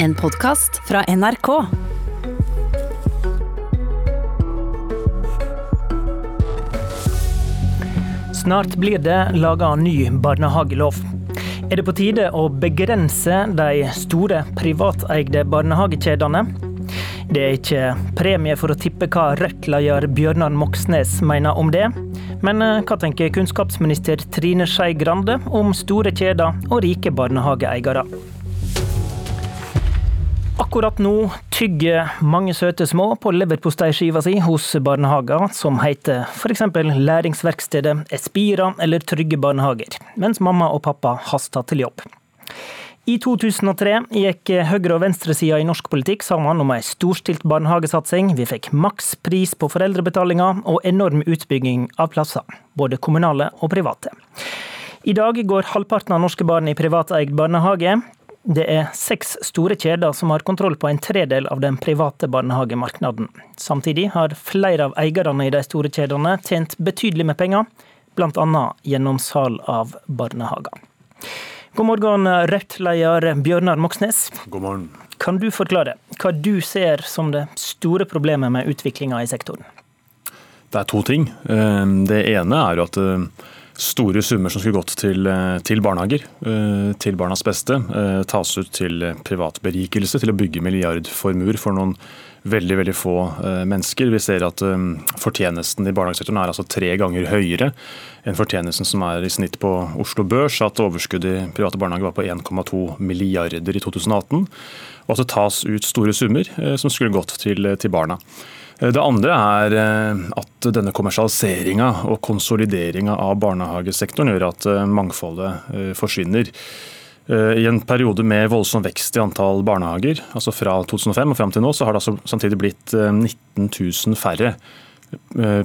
En podkast fra NRK. Snart blir det laga ny barnehagelov. Er det på tide å begrense de store privateide barnehagekjedene? Det er ikke premie for å tippe hva Rødt-leder Bjørnar Moxnes mener om det. Men eh, hva tenker kunnskapsminister Trine Skei Grande om store kjeder og rike barnehageeiere? Akkurat nå tygger mange søte små på leverposteiskiva si hos barnehager som heter f.eks. Læringsverkstedet Espira eller Trygge barnehager, mens mamma og pappa haster til jobb. I 2003 gikk høyre- og venstresida i norsk politikk sammen om ei storstilt barnehagesatsing. Vi fikk makspris på foreldrebetalinga og enorm utbygging av plasser, både kommunale og private. I dag går halvparten av norske barn i privateid barnehage. Det er seks store kjeder som har kontroll på en tredel av den private barnehagemarkedet. Samtidig har flere av eierne i de store kjedene tjent betydelig med penger, bl.a. gjennom salg av barnehager. God morgen, Rødt-leder Bjørnar Moxnes. God morgen. Kan du forklare hva du ser som det store problemet med utviklinga i sektoren? Det er to ting. Eh, Det ene er jo at eh, store summer som skulle gått til, eh, til barnehager, til barnas beste, tas ut til privat berikelse, til å bygge milliardformuer for noen veldig veldig få mennesker. Vi ser at fortjenesten i barnehagesektoren er altså tre ganger høyere enn fortjenesten som er i snitt på Oslo Børs. At overskuddet i private barnehager var på 1,2 milliarder i 2018. Og at det tas ut store summer som skulle gått til, til barna. Det andre er at denne kommersialiseringa og konsolideringa av barnehagesektoren gjør at mangfoldet forsvinner. I en periode med voldsom vekst i antall barnehager, altså fra 2005 og fram til nå, så har det altså samtidig blitt 19 000 færre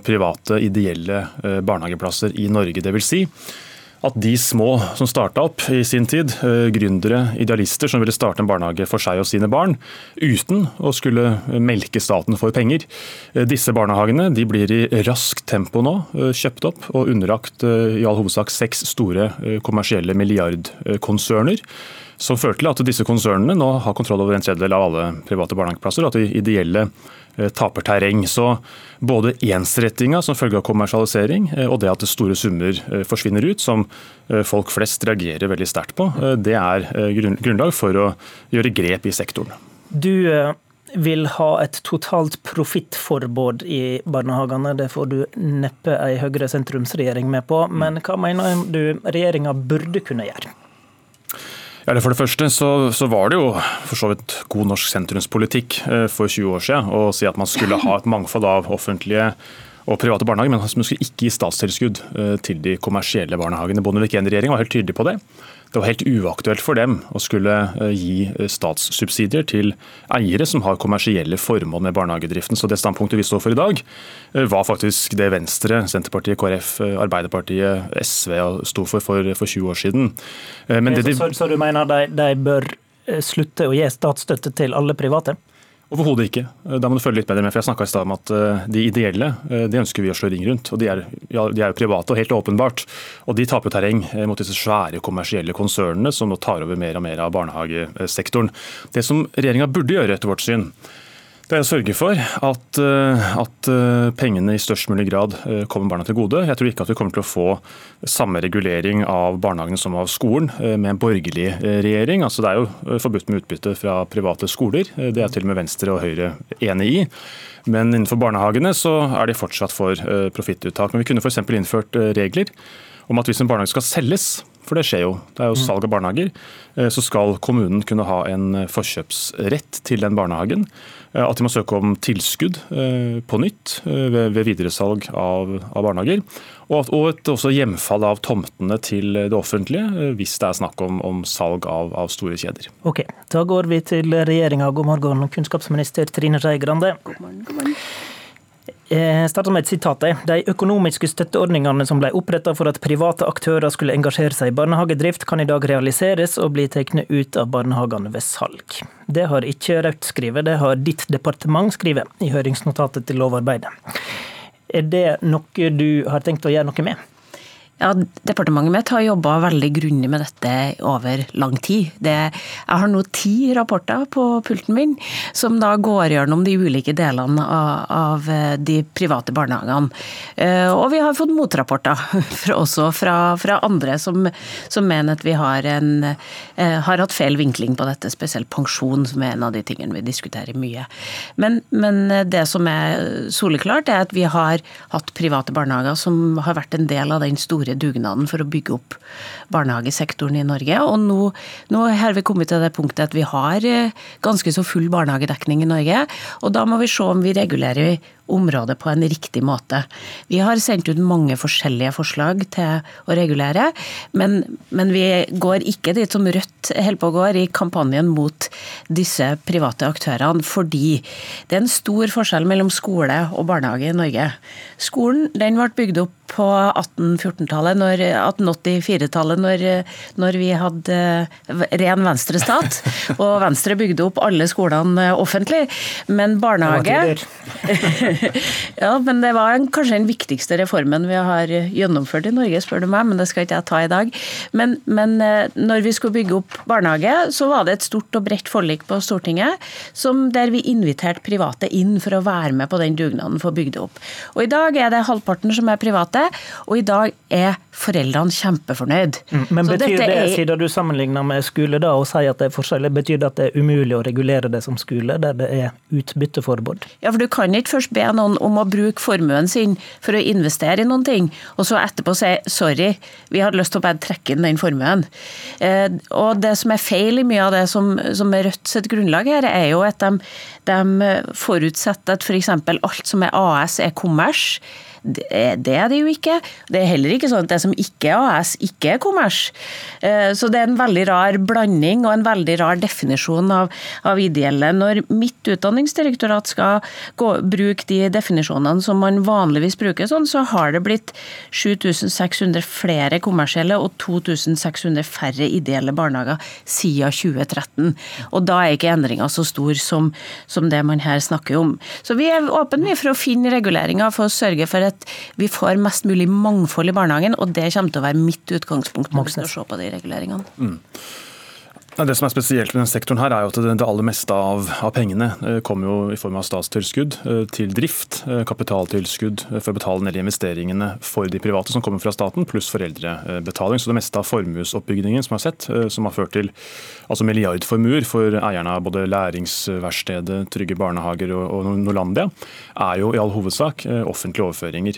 private, ideelle barnehageplasser i Norge. Det vil si at de små som starta opp i sin tid, gründere, idealister som ville starte en barnehage for seg og sine barn, uten å skulle melke staten for penger, disse barnehagene de blir i raskt tempo nå kjøpt opp og underlagt i all hovedsak seks store kommersielle milliardkonserner som førte til at disse konsernene nå har kontroll over en tredjedel av alle private barnehageplasser, og at de ideelle taper terreng. Så både ensrettinga som følge av kommersialisering og det at store summer forsvinner ut, som folk flest reagerer veldig sterkt på, det er grunnlag for å gjøre grep i sektoren. Du vil ha et totalt profittforbud i barnehagene. Det får du neppe ei Høyre-sentrumsregjering med på. Men hva mener du regjeringa burde kunne gjøre? Ja, For det første så, så, var det jo for så vidt god norsk sentrumspolitikk for 20 år siden å si at man skulle ha et mangfold av offentlige og private barnehager, men man skulle ikke gi statstilskudd til de kommersielle barnehagene. Bondevik I-regjeringen var helt tydelig på det. Det var helt uaktuelt for dem å skulle gi statssubsidier til eiere som har kommersielle formål med barnehagedriften. Så det standpunktet vi står for i dag, var faktisk det Venstre, Senterpartiet, KrF, Arbeiderpartiet, SV sto for for, for 20 år siden. Men det, så, så, du mener de, de bør slutte å gi statsstøtte til alle private? Overhodet ikke. Da må du følge litt bedre med. for Jeg snakka i stad om at de ideelle de ønsker vi å slå ring rundt. og De er, ja, de er jo private, og helt åpenbart. Og de taper terreng mot disse svære kommersielle konsernene som nå tar over mer og mer av barnehagesektoren. Det som regjeringa burde gjøre, etter vårt syn, det jeg sørge for at, at, pengene i størst mulig grad kommer barna til gode. Jeg tror ikke at vi kommer til å få samme regulering av barnehagene som av skolen med en borgerlig regjering. Altså, det er jo forbudt med utbytte fra private skoler. Det er til og med Venstre og Høyre enig i. Men innenfor barnehagene så er de fortsatt for profittuttak. Men vi kunne f.eks. innført regler om at hvis en barnehage skal selges, for det skjer jo, det er jo salg av barnehager, så skal kommunen kunne ha en forkjøpsrett til den barnehagen. At de må søke om tilskudd på nytt ved videresalg av, av barnehager. Og, et også hjemfall av tomtene til det offentlige hvis det er snakk om, om salg av, av, store kjeder. Ok, Da går vi til regjeringa. God morgen, kunnskapsminister Trine Skei Grande. God morgen, god morgen. Jeg starter med et sitat. De økonomiske støtteordningene som ble oppretta for at private aktører skulle engasjere seg i barnehagedrift, kan i dag realiseres og bli tatt ut av barnehagene ved salg. Det har ikke Rødt skrevet, det har ditt departement skrevet i høringsnotatet til lovarbeidet. Er det noe du har tenkt å gjøre noe med? Ja, Departementet mitt har jobba veldig grundig med dette over lang tid. Det, jeg har nå ti rapporter på pulten min som da går gjennom de ulike delene av, av de private barnehagene. Eh, og vi har fått motrapporter fra, også fra, fra andre som, som, mener at vi har, en, eh, har hatt feil vinkling på dette, spesielt pensjon, som er en av de tingene vi diskuterer mye. Men, men det som er soleklart, er at vi har hatt private barnehager som har vært en del av den store dugnaden for å bygge opp barnehagesektoren i Norge. Og nå, nå har vi kommet til det punktet at vi har eh, ganske så full barnehagedekning i Norge. Og da må vi se om vi regulerer området på en riktig måte. Vi har sendt ut mange forskjellige forslag til å regulere, men, men vi går ikke dit som Rødt holder på å gå i kampanjen mot disse private aktørene, fordi det er en stor forskjell mellom skole og barnehage i Norge. Skolen den ble bygd opp på 1814-tallet, 1884-tallet, når, når, vi hadde ren venstrestat. Og Venstre bygde opp alle skolene offentlig. Men barnehage Ja, men det var en, kanskje den viktigste reformen vi har gjennomført i Norge, spør du meg, men det skal ikke jeg ta i dag. Men, men eh, når vi skulle bygge opp barnehage, så var det et stort og bredt forlik på Stortinget som, der vi inviterte private inn for å være med på den dugnaden for å bygge det opp. Og i dag er det halvparten som er private, og i dag er foreldrene kjempefornøyd. Mm, men betyr det, er... siden du sammenligner med skole da, og sier at det er forskjellig, betyr det at det er umulig å regulere det som skole, der det er utbytteforbud? Ja, for du kan ikke først be noen om å bruke formuen sin for å investere i noen ting, og så etterpå si sorry, vi hadde lyst til å bare trekke inn den formuen. Eh, og det som er feil i mye av det som, som er Rødt sitt grunnlag her, er jo at de, de forutsetter at f.eks. alt som er AS er kommers. Det er det jo ikke. Det er heller ikke sånn at det som ikke er AS, ikke er kommers. Eh, så det er en veldig rar blanding og en veldig rar definisjon av, av ideelle. Når mitt utdanningsdirektorat skal gå, bruke de definisjonene som man vanligvis bruker sånn, så har det blitt 7600 flere kommersielle og 2600 færre ideelle barnehager siden 2013. Og da er ikke endringa så stor som, som, det man her snakker om. Så vi er åpne for å finne reguleringer for å sørge for at vi får mest mulig mangfold i barnehagen, og det kommer til å være mitt utgangspunkt når vi skal se på de reguleringene. Mm. Det som er spesielt med denne sektoren, her er jo at det aller meste av, pengene eh, kommer jo i form av statstilskudd eh, til drift, eh, kapitaltilskudd for å betale ned investeringene for de private som kommer fra staten, pluss foreldrebetaling. Så det meste av formuesoppbyggingen som har sett, som har ført til altså milliardformuer for eierne av både Læringsverkstedet, Trygge barnehager og, og Norlandia, er jo i all hovedsak offentlige overføringer.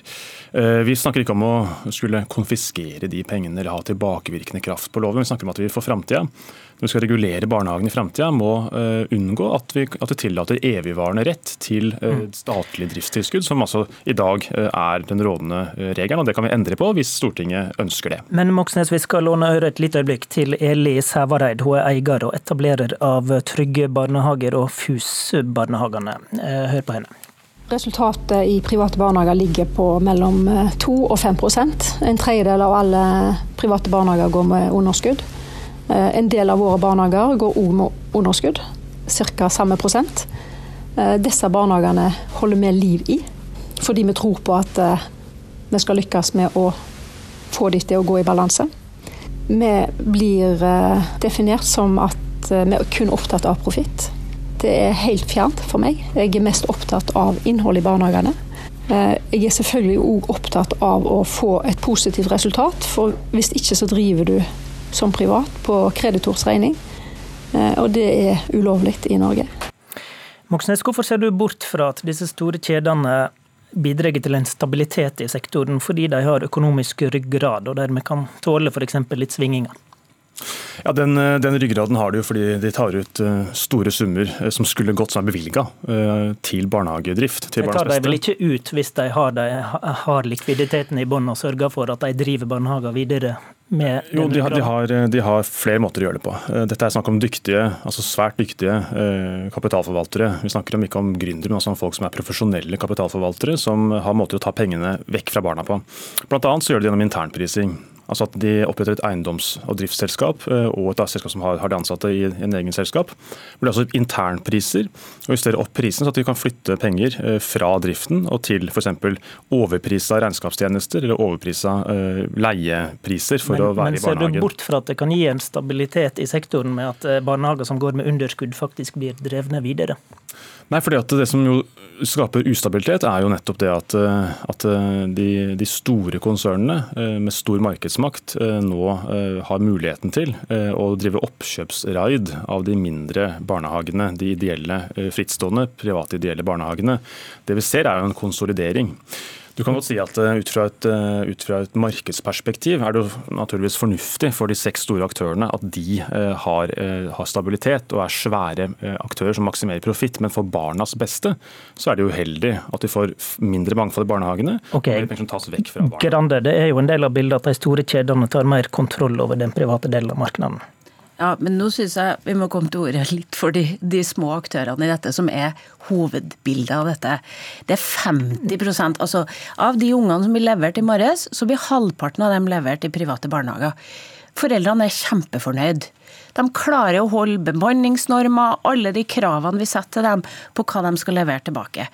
Vi snakker ikke om å skulle konfiskere de pengene eller ha tilbakevirkende kraft på loven, vi snakker om at vi for framtida når vi skal regulere barnehagen i framtida, må uh, unngå at vi, at vi, tillater evigvarende rett til uh, statlig driftstilskudd, som altså i dag uh, er den rådende regelen. og Det kan vi endre på hvis Stortinget ønsker det. Men Moxnes, vi skal låne øret et lite øyeblikk til Eli Sævareid. Hun er eier og etablerer av Trygge barnehager og FUS-barnehagene. Hør på henne. Resultatet i private barnehager ligger på mellom 2 og 5% En tredjedel av alle private barnehager går med underskudd. Eh, en del av våre barnehager går òg med underskudd, ca. samme prosent. Eh, disse barnehagene holder vi liv i, fordi vi tror på at eh, vi skal lykkes med å få dem til å gå i balanse. Vi blir definert som at vi er kun opptatt av profitt. Det er helt fjernt for meg. Jeg er mest opptatt av innhold i barnehagene. Jeg er selvfølgelig òg opptatt av å få et positivt resultat, for hvis ikke så driver du som privat på kreditors regning. Eh, og det er ulovlig i Norge. Moxnes, hvorfor ser du bort fra at disse store kjedene bidrar til en stabilitet i sektoren, fordi de har økonomisk ryggrad og dermed kan tåle f.eks. litt svinginger? Ja, den, den, ryggraden har de jo fordi de tar ut eh, store summer eh, som skulle gått som er bevilga til barnehagedrift. til De tar de vel ikke ut hvis de har, de har likviditeten i bånn og sørger for at de driver barnehager videre jo, de har, de, har, de har, flere måter å gjøre det på. Eh, dette er snakk om dyktige, altså svært dyktige eh, kapitalforvaltere. Vi snakker om ikke om gründere, men også om folk som er profesjonelle kapitalforvaltere, som har måter å ta pengene vekk fra barna på. Blant annet så gjør de det gjennom internprising. Altså at de oppretter et eiendoms- og driftsselskap eh, og et selskap som har, har de ansatte i en egen selskap. Hvor det er altså internpriser, og justere opp prisen så at de kan flytte penger eh, fra driften og til f.eks. overprisa regnskapstjenester eller overprisa uh, leiepriser for men, å være i barnehagen. Men ser du bort fra at det kan gi en stabilitet i sektoren med at barnehager som går med underskudd, faktisk blir drevne videre? Nei, fordi at Det som jo skaper ustabilitet, er jo nettopp det at, eh, at eh, de, de, store konsernene eh, med stor markedsmakt nå har muligheten til å drive oppkjøpsraid av de mindre barnehagene, de ideelle, frittstående, private ideelle barnehagene. Det vi ser er jo en konsolidering. Du kan godt si at eh, ut fra, et, eh, ut fra, et, markedsperspektiv er det naturligvis fornuftig for de seks store aktørene at de eh, har, har stabilitet og er svære aktører som maksimerer profitt. Men for barnas beste så er det uheldig at de får mindre mangfold i barnehagene. Okay. og som tas vekk fra barna. Grande, det er jo en del av bildet at de store kjedene tar mer kontroll over den private delen av markedet. Ja, men nå syns jeg vi må komme til ordet litt for de, de, små aktørene i dette, som er hovedbildet av dette. Det er 50% altså Av de ungene som blir levert i morges, så blir halvparten av dem levert i private barnehager. Foreldrene er kjempefornøyd. De klarer å holde bemanningsnormer, alle de kravene vi setter til dem på hva de skal levere tilbake.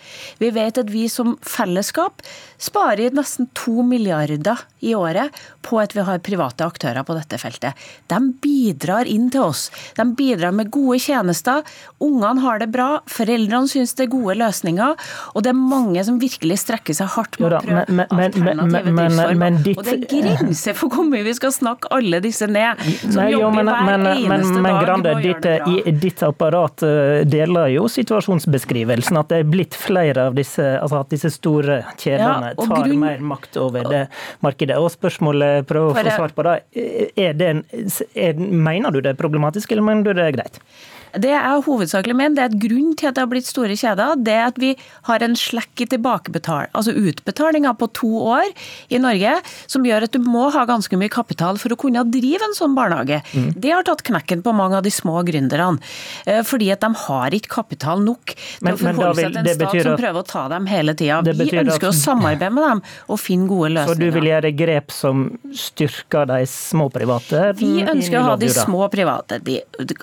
Vi vet at vi som fellesskap sparer nesten to milliarder i året på at vi har private aktører på dette feltet. De bidrar inn til oss. De bidrar med gode tjenester. Ungene har det bra, foreldrene syns det er gode løsninger, og det er mange som virkelig strekker seg hardt med å prøve alternative driftsformer. Og det er grenser for hvor mye vi skal snakke alle disse ned, som Nei, jobber hver eneste men, men Grande, ditt, i, ditt apparat eh, deler jo situasjonsbeskrivelsen. At det er blitt flere av disse, altså at disse store kjedene ja, tar grunn... mer makt over det markedet. Og spørsmålet, prøv å få svar på det, er det er, mener du det er problematisk, eller mener du det er greit? Det er hovedsakelig mener det er et grunn til at det har blitt store kjeder. Det er at vi har en slekk i tilbakebetal, altså utbetalinger på to år i Norge, som gjør at du må ha ganske mye kapital for å kunne drive en sånn barnehage. Mm. Det har tatt knekken på mange av de små gründerne. Eh, fordi at de har ikke kapital nok til å forholde seg til en stat som prøver å ta dem hele tida. Vi ønsker å samarbeide med dem og finne gode løsninger. Så du vil gjøre grep som styrker de små private? Vi ønsker å ha de små private. De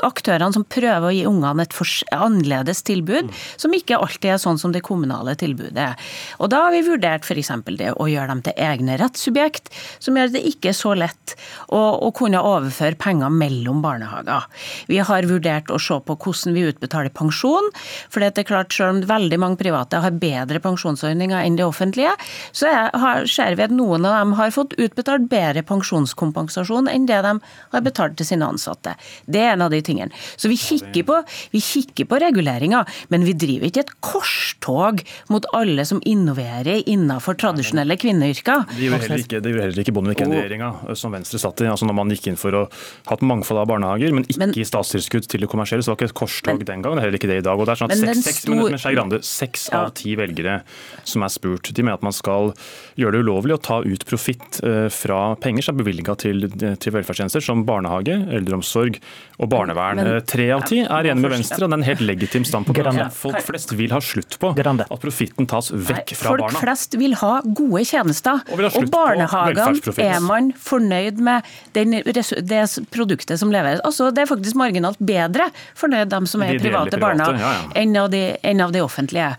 aktørene som prøver prøve å gi ungene et annerledes tilbud, som ikke alltid er sånn som det kommunale tilbudet. Og da har vi vurdert f.eks. det å gjøre dem til egne rettssubjekt, som gjør det ikke så lett å, å, kunne overføre penger mellom barnehager. Vi har vurdert å se på hvordan vi utbetaler pensjon, for det er klart selv om veldig mange private har bedre pensjonsordninger enn det offentlige, så er, ser vi at noen av dem har fått utbetalt bedre pensjonskompensasjon enn det de har betalt til sine ansatte. Det er en av de tingene. Så vi kikker kikker på, vi kikker på reguleringer, men vi driver ikke et korstog mot alle som innoverer innenfor tradisjonelle kvinneyrker. Det gjorde heller ikke, heller ikke Bondevik-regjeringa, som Venstre satt i. altså Når man gikk inn for å ha et mangfold av barnehager, men ikke men, statstilskudd til det kommersielle, så var det ikke et korstog den gangen. Det er heller ikke det i dag. og det er sånn at Seks, seks, stor... men, men Grande, seks ja. av ti velgere som er spurt, de mener at man skal gjøre det ulovlig å ta ut profitt eh, fra penger som er bevilga til, til velferdstjenester som barnehage, eldreomsorg og barnevern. Men, eh, Tre av ti er enig med Venstre, og det er en helt legitim standpunkt. Folk flest vil ha slutt på at profitten tas vekk fra barna. Folk flest vil ha gode tjenester. Og, og barnehagene er man fornøyd med den, det produktet som leveres. Altså, det er faktisk marginalt bedre fornøyd dem som er i private, barna, ja, ja. enn, av de, enn av de offentlige.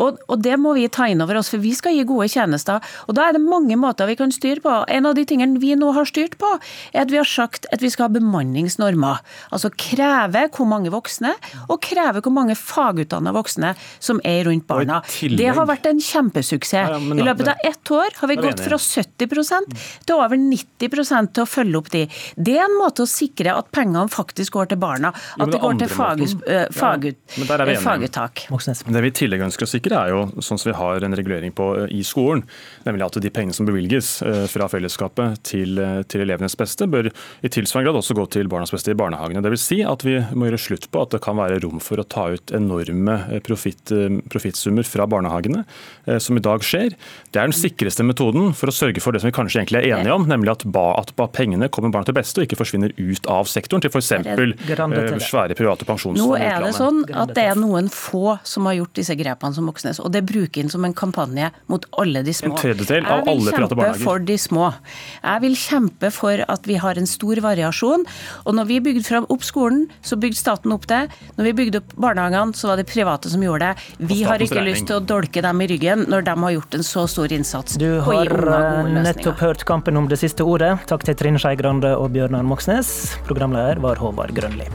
Og, og, det må vi ta inn over oss, for vi skal gi gode tjenester. Og da er det mange måter vi kan styre på. En av de tingene vi nå har styrt på, er at vi har sagt at vi skal ha bemanningsnormer. Altså kreve hvor mange voksne, og krever hvor mange fagutdanna voksne som er rundt barna. Det har vært en kjempesuksess. Ja, ja, I løpet av ett år har vi gått fra 70% til over 90 til å følge opp de. Det er en måte å sikre at pengene faktisk går til barna. At det går til fagut, faguttak. Det vi i tillegg ønsker å sikre, er jo sånn som vi har en regulering på i skolen, nemlig at de pengene som bevilges fra fellesskapet til, til elevenes beste, bør i tilsvarende grad også gå til barnas beste i barnehagene. Det vil si at vi må gjøre slutt ut på at det kan være rom for å ta ut enorme profitt, profittsummer fra barnehagene, som i dag skjer. Det er den sikreste metoden for å sørge for det som vi kanskje egentlig er enige om, nemlig at, ba, at pengene kommer barna til beste og ikke forsvinner ut av sektoren til f.eks. svære private pensjonsfond. Nå er det sånn at det er noen få som har gjort disse grepene som Moxnes, og det bruker inn som en kampanje mot alle de små. En tredjedel av alle private barnehager. Jeg vil kjempe for de små. Jeg vil kjempe for at vi har en stor variasjon. Og når vi bygde fram opp skolen, så bygde staten opp det. Når vi bygde opp barnehagene, så var det private som gjorde det. Vi har ikke regning. lyst til å dolke dem i ryggen når de har gjort en så stor innsats. Du har eh, nettopp hørt kampen om det siste ordet. Takk til Trine Skei Grande og Bjørnar Moxnes. Programleder var Håvard Grønli.